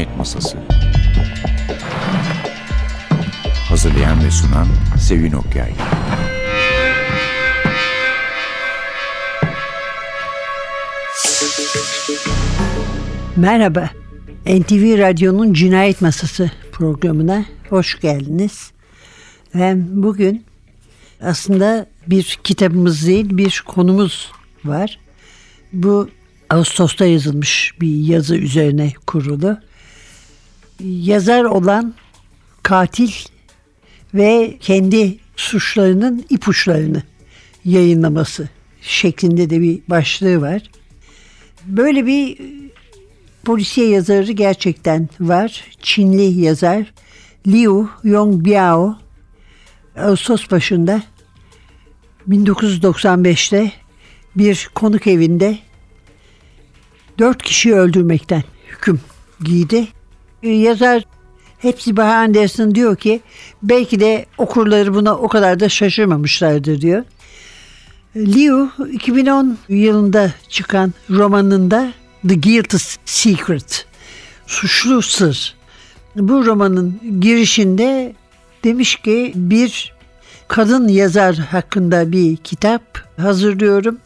Cinayet Masası Hazırlayan ve sunan Sevin Okyay Merhaba. NTV Radyo'nun Cinayet Masası programına hoş geldiniz. Ben bugün aslında bir kitabımız değil bir konumuz var. Bu Ağustos'ta yazılmış bir yazı üzerine kurulu. Yazar olan katil ve kendi suçlarının ipuçlarını yayınlaması şeklinde de bir başlığı var. Böyle bir polisiye yazarı gerçekten var. Çinli yazar Liu Yongbiao Ağustos başında 1995'te bir konuk evinde dört kişiyi öldürmekten hüküm giydi. Yazar hepsi Baha Anderson diyor ki belki de okurları buna o kadar da şaşırmamışlardır diyor. Liu 2010 yılında çıkan romanında The Guilty Secret, Suçlu Sır. Bu romanın girişinde demiş ki bir kadın yazar hakkında bir kitap hazırlıyorum.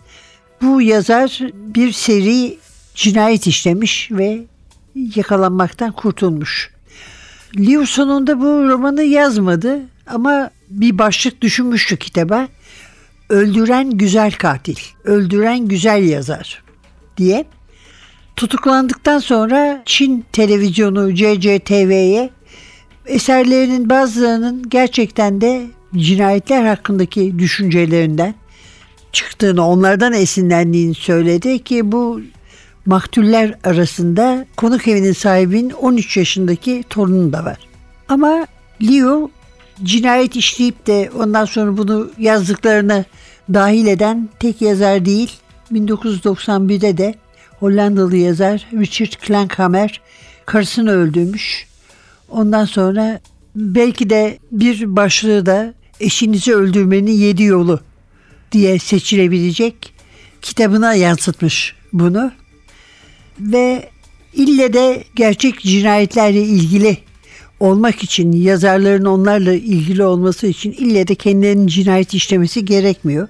Bu yazar bir seri cinayet işlemiş ve yakalanmaktan kurtulmuş. Liu sonunda bu romanı yazmadı ama bir başlık düşünmüştü kitaba. Öldüren güzel katil, öldüren güzel yazar diye. Tutuklandıktan sonra Çin televizyonu CCTV'ye eserlerinin bazılarının gerçekten de cinayetler hakkındaki düşüncelerinden çıktığını, onlardan esinlendiğini söyledi ki bu maktuller arasında konuk evinin sahibinin 13 yaşındaki torunu da var. Ama Leo cinayet işleyip de ondan sonra bunu yazdıklarına dahil eden tek yazar değil. 1991'de de Hollandalı yazar Richard Klankhammer karısını öldürmüş. Ondan sonra belki de bir başlığı da eşinizi öldürmenin yedi yolu diye seçilebilecek kitabına yansıtmış bunu. Ve ille de gerçek cinayetlerle ilgili olmak için yazarların onlarla ilgili olması için ille de kendilerinin cinayet işlemesi gerekmiyor.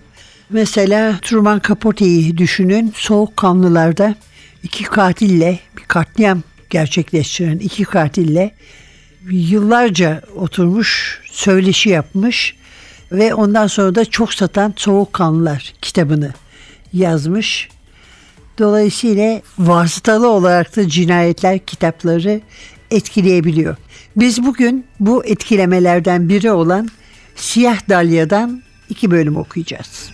Mesela Truman Capote'yi düşünün. Soğukkanlılarda iki katille bir katliam gerçekleştiren iki katille yıllarca oturmuş, söyleşi yapmış ve ondan sonra da çok satan Soğukkanlılar kitabını yazmış. Dolayısıyla vasıtalı olarak da cinayetler kitapları etkileyebiliyor. Biz bugün bu etkilemelerden biri olan Siyah Dalya'dan iki bölüm okuyacağız.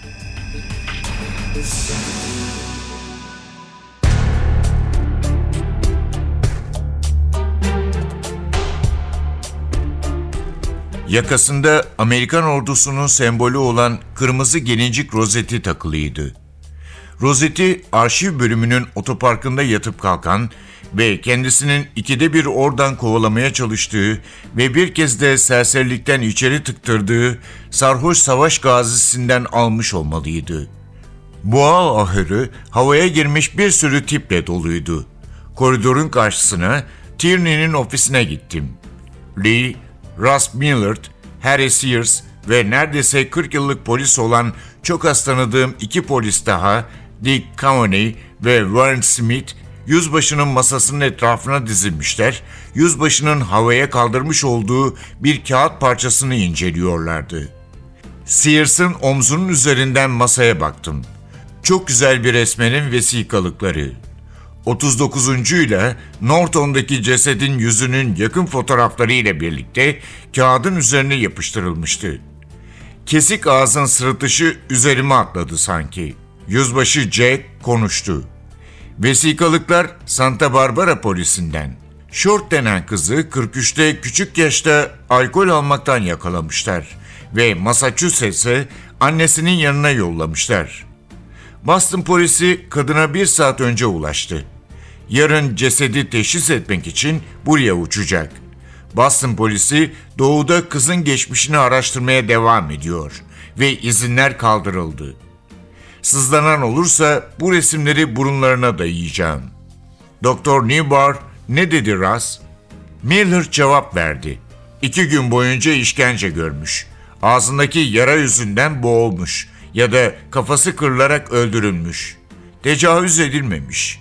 Yakasında Amerikan ordusunun sembolü olan kırmızı gelincik rozeti takılıydı. Rozeti arşiv bölümünün otoparkında yatıp kalkan ve kendisinin ikide bir oradan kovalamaya çalıştığı ve bir kez de serserilikten içeri tıktırdığı sarhoş savaş gazisinden almış olmalıydı. Boğa ahırı havaya girmiş bir sürü tiple doluydu. Koridorun karşısına Tierney'nin ofisine gittim. Lee, Russ Millard, Harry Sears ve neredeyse 40 yıllık polis olan çok az tanıdığım iki polis daha, Dick Cavani ve Warren Smith, yüzbaşının masasının etrafına dizilmişler, yüzbaşının havaya kaldırmış olduğu bir kağıt parçasını inceliyorlardı. Sears'ın omzunun üzerinden masaya baktım. Çok güzel bir resmenin vesikalıkları. 39. ile Norton'daki cesedin yüzünün yakın fotoğrafları ile birlikte kağıdın üzerine yapıştırılmıştı. Kesik ağzın sırıtışı üzerime atladı sanki. Yüzbaşı Jack konuştu. Vesikalıklar Santa Barbara polisinden. Short denen kızı 43'te küçük yaşta alkol almaktan yakalamışlar ve Massachusetts'e annesinin yanına yollamışlar. Boston polisi kadına bir saat önce ulaştı. Yarın cesedi teşhis etmek için buraya uçacak. Boston polisi doğuda kızın geçmişini araştırmaya devam ediyor ve izinler kaldırıldı. Sızlanan olursa bu resimleri burunlarına dayayacağım. Doktor Newbar Ne dedi Raz? Miller cevap verdi. İki gün boyunca işkence görmüş. Ağzındaki yara yüzünden boğulmuş ya da kafası kırılarak öldürülmüş. Tecavüz edilmemiş.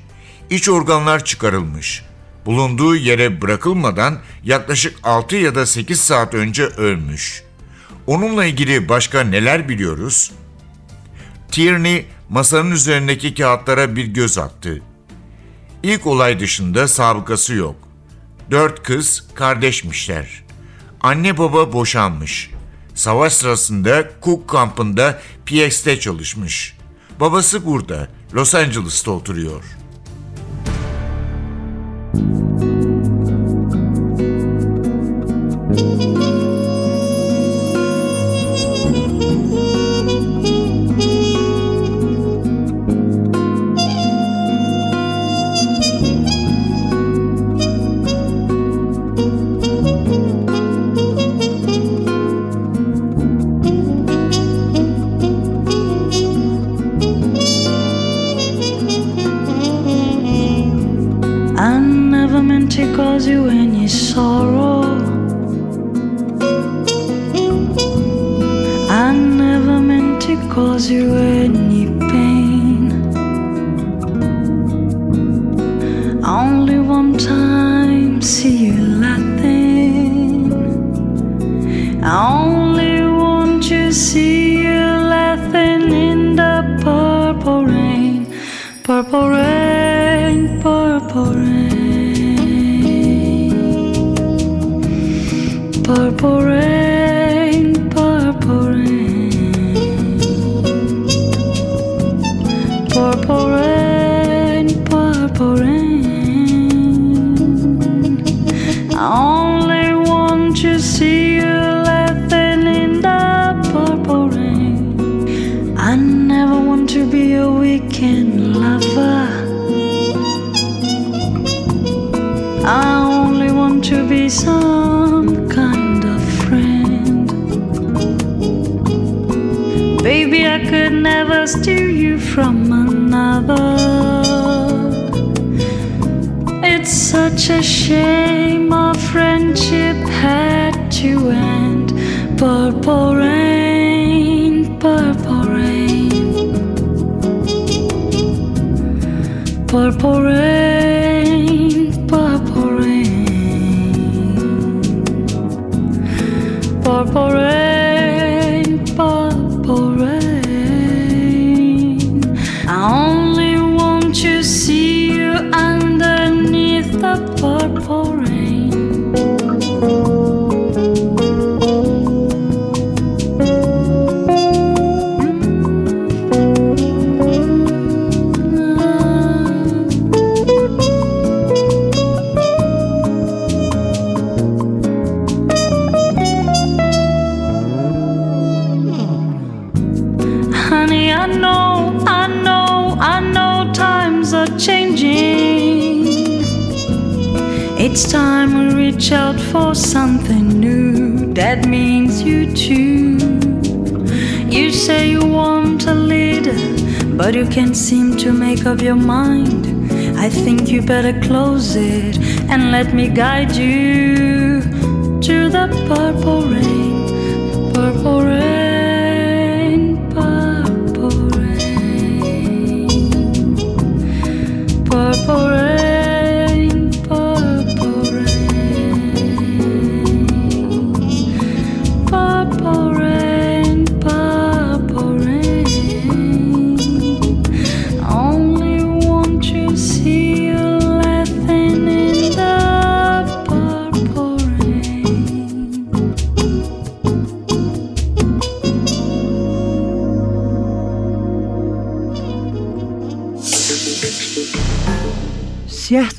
İç organlar çıkarılmış. Bulunduğu yere bırakılmadan yaklaşık 6 ya da 8 saat önce ölmüş. Onunla ilgili başka neler biliyoruz? Tierney masanın üzerindeki kağıtlara bir göz attı. İlk olay dışında sabıkası yok. Dört kız kardeşmişler. Anne baba boşanmış. Savaş sırasında Cook kampında PX'te çalışmış. Babası burada, Los Angeles'ta oturuyor. Some kind of friend. Baby, I could never steal you from another. It's such a shame our friendship had to end. Purple rain, purple rain, purple rain, Don't you see? Up your mind. I think you better close it and let me guide you to the purple rain, purple rain,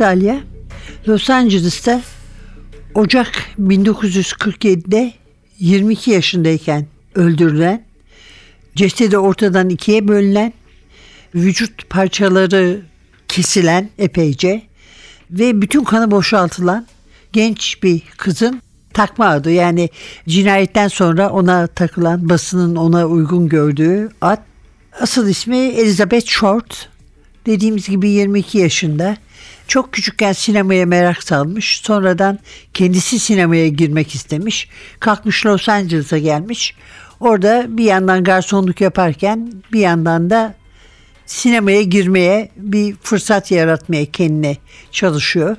Siyah Dalya Los Angeles'ta Ocak 1947'de 22 yaşındayken öldürülen, cesedi ortadan ikiye bölünen, vücut parçaları kesilen epeyce ve bütün kanı boşaltılan genç bir kızın takma adı. Yani cinayetten sonra ona takılan basının ona uygun gördüğü ad asıl ismi Elizabeth Short. Dediğimiz gibi 22 yaşında Çok küçükken sinemaya merak salmış. Sonradan kendisi sinemaya girmek istemiş. Kalkmış Los Angeles'a gelmiş. Orada bir yandan garsonluk yaparken bir yandan da sinemaya girmeye bir fırsat yaratmaya kendine çalışıyor.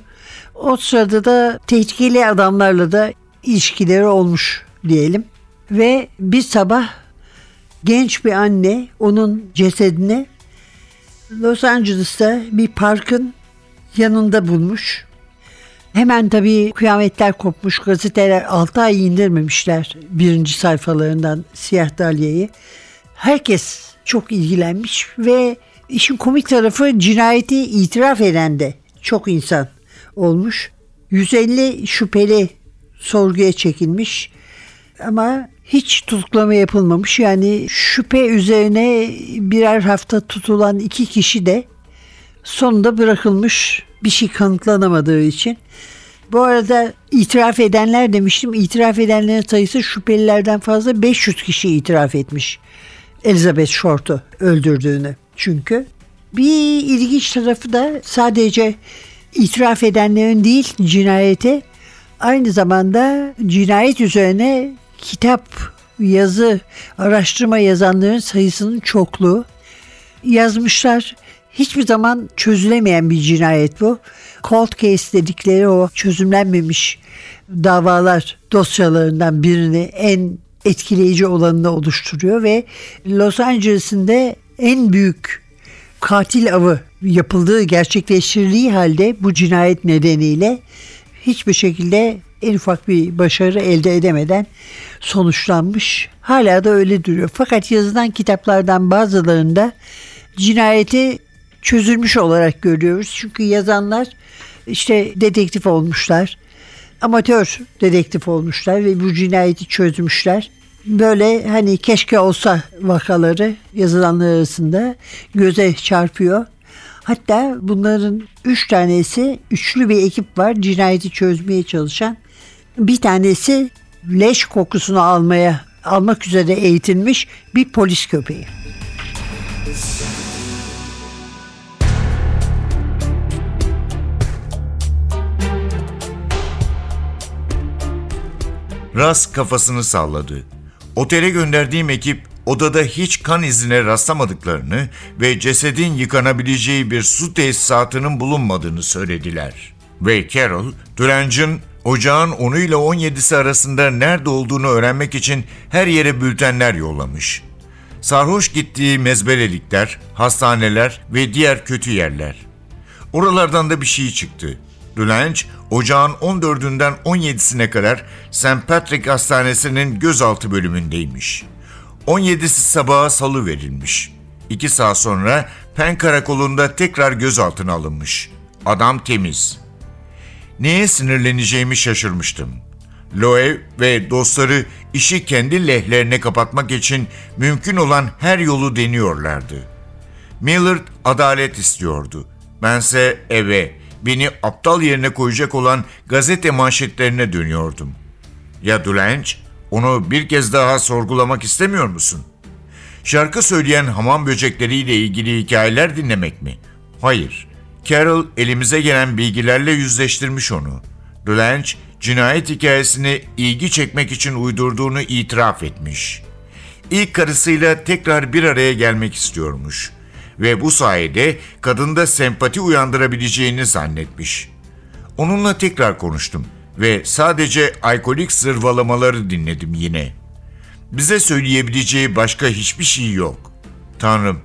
O sırada da tehlikeli adamlarla da ilişkileri olmuş diyelim. Ve bir sabah genç bir anne onun cesedini Los Angeles'ta bir parkın yanında bulmuş. Hemen tabii kıyametler kopmuş. Gazeteler 6 ay indirmemişler birinci sayfalarından Siyah Dalya'yı. Herkes çok ilgilenmiş ve işin komik tarafı cinayeti itiraf eden de çok insan olmuş. 150 şüpheli sorguya çekilmiş ama hiç tutuklama yapılmamış. Yani şüphe üzerine birer hafta tutulan iki kişi de sonunda bırakılmış bir şey kanıtlanamadığı için. Bu arada itiraf edenler demiştim. İtiraf edenlerin sayısı şüphelilerden fazla 500 kişi itiraf etmiş. Elizabeth Short'u öldürdüğünü. Çünkü bir ilginç tarafı da sadece itiraf edenlerin değil cinayete aynı zamanda cinayet üzerine kitap, yazı, araştırma yazanların sayısının çokluğu. Yazmışlar. Hiçbir zaman çözülemeyen bir cinayet bu. Cold case dedikleri o çözümlenmemiş davalar dosyalarından birini en etkileyici olanını oluşturuyor ve Los Angeles'ın da en büyük katil avı yapıldığı gerçekleştirildiği halde bu cinayet nedeniyle hiçbir şekilde en ufak bir başarı elde edemeden sonuçlanmış. Hala da öyle duruyor. Fakat yazılan kitaplardan bazılarında cinayeti çözülmüş olarak görüyoruz. Çünkü yazanlar işte dedektif olmuşlar. Amatör dedektif olmuşlar ve bu cinayeti çözmüşler. Böyle hani keşke olsa vakaları yazılanlar arasında göze çarpıyor. Hatta bunların üç tanesi üçlü bir ekip var cinayeti çözmeye çalışan. Bir tanesi leş kokusunu almaya almak üzere eğitilmiş bir polis köpeği. Ras kafasını salladı. Otele gönderdiğim ekip odada hiç kan izine rastlamadıklarını ve cesedin yıkanabileceği bir su tesisatının bulunmadığını söylediler. Ve Carol, Durange'ın ocağın 10'u ile 17'si arasında nerede olduğunu öğrenmek için her yere bültenler yollamış. Sarhoş gittiği mezbelelikler, hastaneler ve diğer kötü yerler. Oralardan da bir şey çıktı. Dulange, ocağın 14'ünden 17'sine kadar St. Patrick Hastanesi'nin gözaltı bölümündeymiş. 17'si sabaha salı verilmiş. İki saat sonra Pen Karakolu'nda tekrar gözaltına alınmış. Adam temiz. Neye sinirleneceğimi şaşırmıştım. Loew ve dostları işi kendi lehlerine kapatmak için mümkün olan her yolu deniyorlardı. Millard adalet istiyordu. Bense eve, beni aptal yerine koyacak olan gazete manşetlerine dönüyordum. Ya Dulange, onu bir kez daha sorgulamak istemiyor musun? Şarkı söyleyen hamam böcekleriyle ilgili hikayeler dinlemek mi? Hayır. Carol elimize gelen bilgilerle yüzleştirmiş onu. Dulange, cinayet hikayesini ilgi çekmek için uydurduğunu itiraf etmiş. İlk karısıyla tekrar bir araya gelmek istiyormuş ve bu sayede kadında sempati uyandırabileceğini zannetmiş. Onunla tekrar konuştum ve sadece alkolik zırvalamaları dinledim yine. Bize söyleyebileceği başka hiçbir şey yok. Tanrım,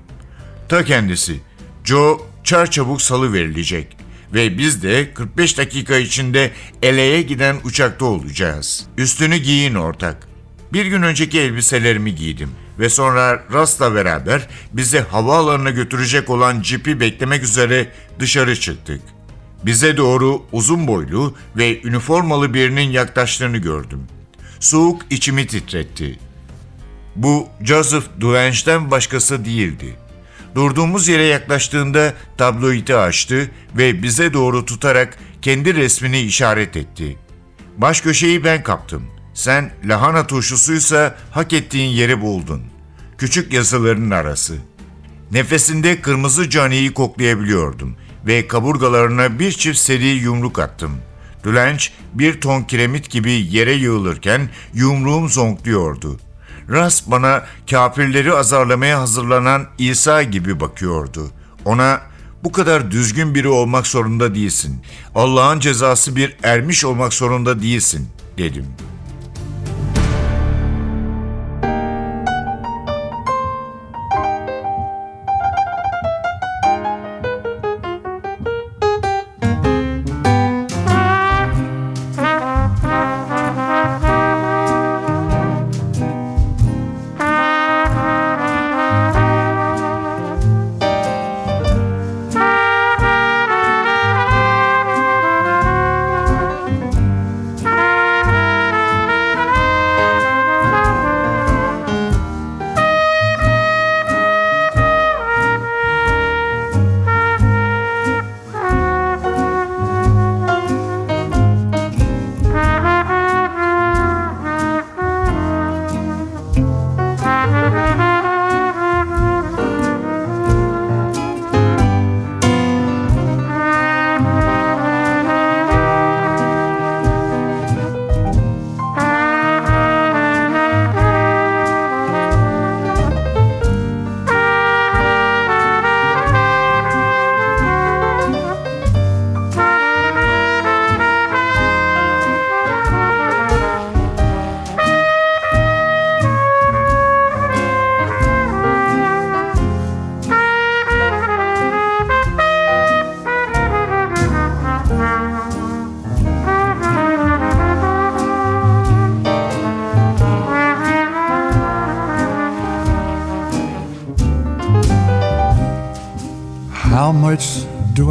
ta kendisi. Joe çarçabuk salı verilecek ve biz de 45 dakika içinde LA'ye giden uçakta olacağız. Üstünü giyin ortak. Bir gün önceki elbiselerimi giydim ve sonra Rast'la beraber bizi havaalanına götürecek olan cipi beklemek üzere dışarı çıktık. Bize doğru uzun boylu ve üniformalı birinin yaklaştığını gördüm. Soğuk içimi titretti. Bu Joseph Duange'den başkası değildi. Durduğumuz yere yaklaştığında tabloidi açtı ve bize doğru tutarak kendi resmini işaret etti. Baş köşeyi ben kaptım. Sen lahana turşusuysa hak ettiğin yeri buldun. Küçük yazıların arası. Nefesinde kırmızı caniyi koklayabiliyordum ve kaburgalarına bir çift seri yumruk attım. Dülenç bir ton kiremit gibi yere yığılırken yumruğum zonkluyordu. Ras bana kafirleri azarlamaya hazırlanan İsa gibi bakıyordu. Ona bu kadar düzgün biri olmak zorunda değilsin. Allah'ın cezası bir ermiş olmak zorunda değilsin dedim.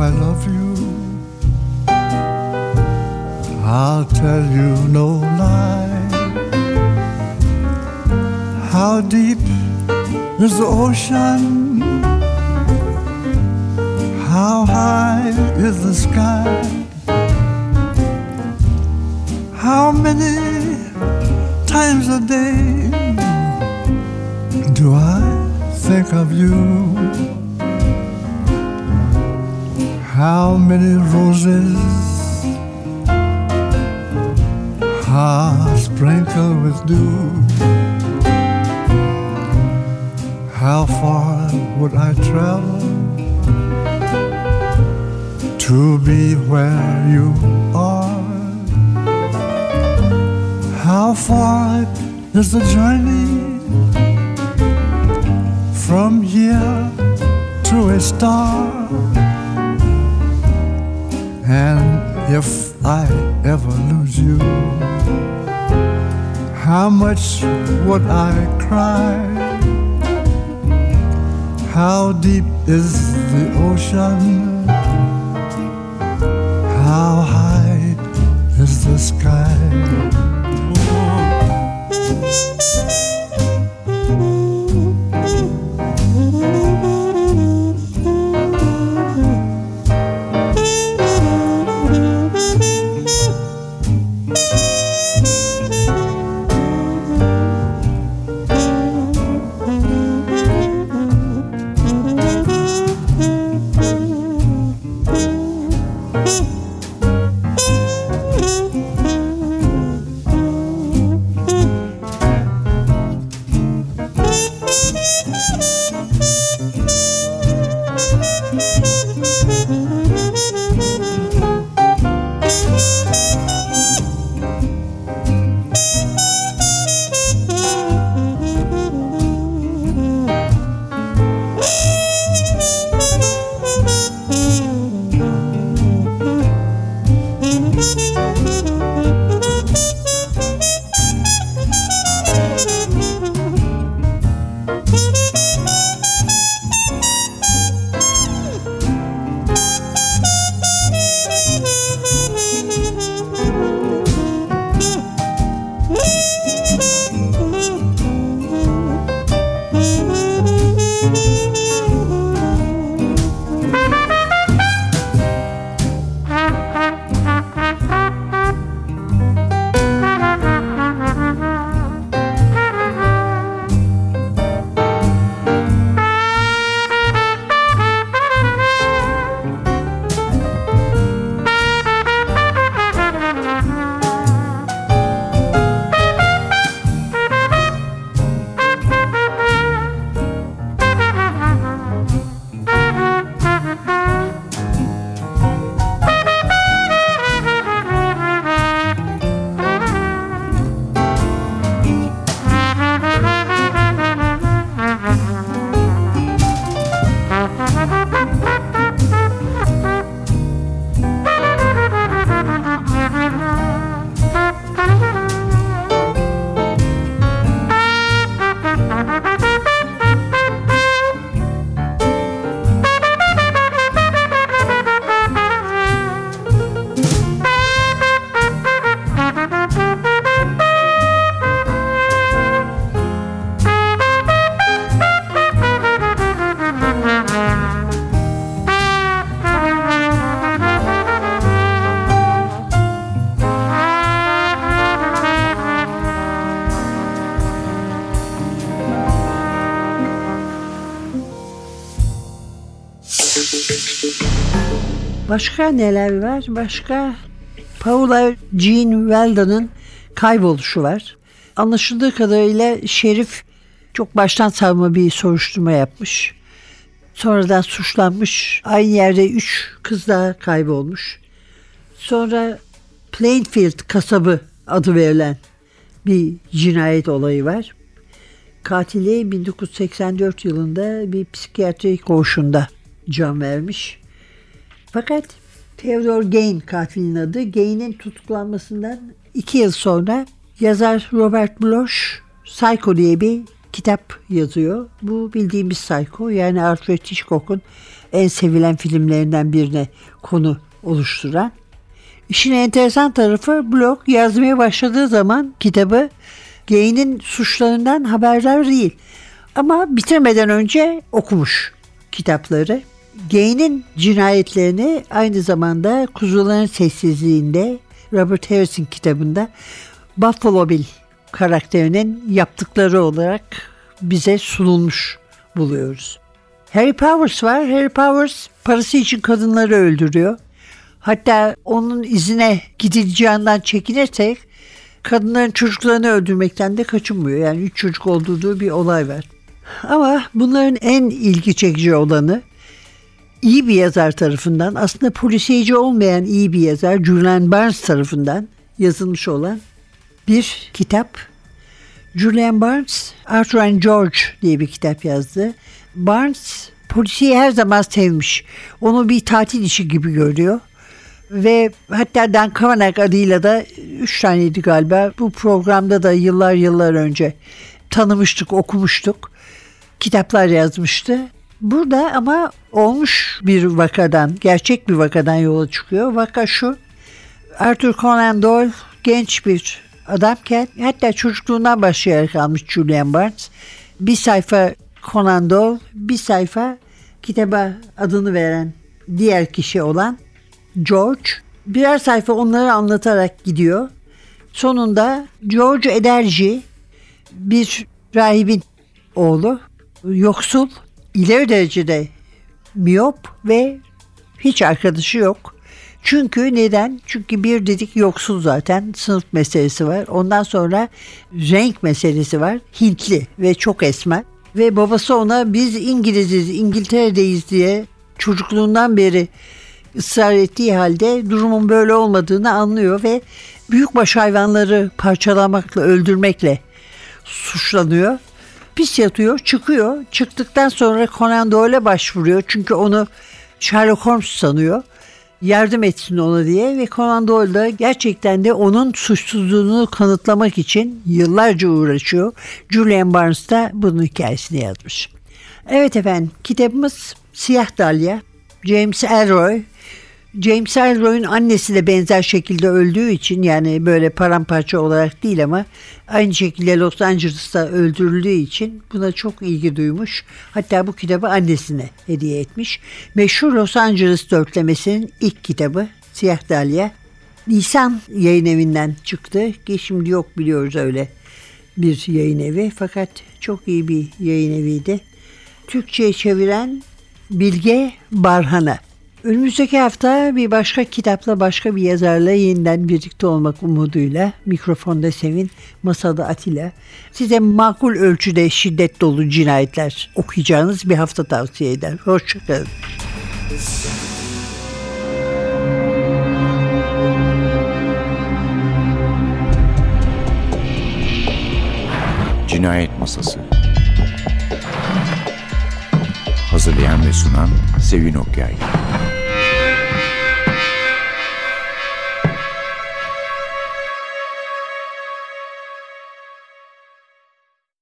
I love you? I'll tell you no lie. How deep is the ocean? How high is the sky? How many times a day do I think of you? How many roses are sprinkled with dew? How far would I travel to be where you are? How far is the journey from here to a star? And if I ever lose you, how much would I cry? How deep is the ocean? Başka neler var? Başka Paula Jean Weldon'ın kayboluşu var. Anlaşıldığı kadarıyla şerif çok baştan savma bir soruşturma yapmış. Sonradan suçlanmış. Aynı yerde üç kız daha kaybolmuş. Sonra Plainfield kasabı adı verilen bir cinayet olayı var. Katili 1984 yılında bir psikiyatri koğuşunda can vermiş. Fakat Theodore Gain katilin adı. Gain'in tutuklanmasından iki yıl sonra yazar Robert Bloch Psycho diye bir kitap yazıyor. Bu bildiğimiz Psycho yani Alfred Hitchcock'un en sevilen filmlerinden birine konu oluşturan. İşin enteresan tarafı Bloch yazmaya başladığı zaman kitabı Gain'in suçlarından haberdar değil. Ama bitirmeden önce okumuş kitapları. Gain'in cinayetlerini aynı zamanda Kuzuların Sessizliğinde Robert Harris'in kitabında Buffalo Bill karakterinin yaptıkları olarak bize sunulmuş buluyoruz. Harry Powers var. Harry Powers parası için kadınları öldürüyor. Hatta onun izine gidileceğinden çekinirsek kadınların çocuklarını öldürmekten de kaçınmıyor. Yani üç çocuk olduğu bir olay var. Ama bunların en ilgi çekici olanı iyi bir yazar tarafından aslında polisiyeci olmayan iyi bir yazar Julian Barnes tarafından yazılmış olan bir kitap. Julian Barnes Arthur and George diye bir kitap yazdı. Barnes polisiyi her zaman sevmiş. Onu bir tatil işi gibi görüyor. Ve hatta Dan Kavanagh adıyla da üç taneydi galiba. Bu programda da yıllar yıllar önce tanımıştık, okumuştuk. Kitaplar yazmıştı. Burada ama olmuş bir vakadan, gerçek bir vakadan yola çıkıyor. Vaka şu, Arthur Conan Doyle genç bir adamken, hatta çocukluğundan başlayarak almış Julian Barnes. Bir sayfa Conan Doyle, bir sayfa kitaba adını veren diğer kişi olan George. Birer sayfa onları anlatarak gidiyor. Sonunda George Ederci bir rahibin oğlu, yoksul, ileri derecede miyop ve hiç arkadaşı yok. Çünkü neden? Çünkü bir dedik yoksul zaten sınıf meselesi var. Ondan sonra renk meselesi var. Hintli ve çok esmer. Ve babası ona biz İngiliziz, İngiltere'deyiz diye çocukluğundan beri ısrar ettiği halde durumun böyle olmadığını anlıyor ve büyükbaş hayvanları parçalamakla, öldürmekle suçlanıyor. Pis yatıyor, çıkıyor. Çıktıktan sonra Conan Doyle'e başvuruyor. Çünkü onu Sherlock Holmes sanıyor. Yardım etsin ona diye ve Conan Doyle da gerçekten de onun suçsuzluğunu kanıtlamak için yıllarca uğraşıyor. Julian Barnes da bunun hikayesini yazmış. Evet efendim kitabımız Siyah Dalya. James Elroy James Elroy'un annesi de benzer şekilde öldüğü için yani böyle paramparça olarak değil ama aynı şekilde Los Angeles'ta öldürüldüğü için buna çok ilgi duymuş. Hatta bu kitabı annesine hediye etmiş. Meşhur Los Angeles dörtlemesinin ilk kitabı Siyah Dalya. Nisan yayın evinden çıktı ki şimdi yok biliyoruz öyle bir yayın evi fakat çok iyi bir yayın eviydi. Türkçe'ye çeviren Bilge Barhan'a. Önümüzdeki hafta bir başka kitapla başka bir yazarla yeniden birlikte olmak umuduyla mikrofonda Sevin, masada Atilla. Size makul ölçüde şiddet dolu cinayetler okuyacağınız bir hafta tavsiye eder. Hoşçakalın. Cinayet Masası Hazırlayan ve sunan Sevin Okyay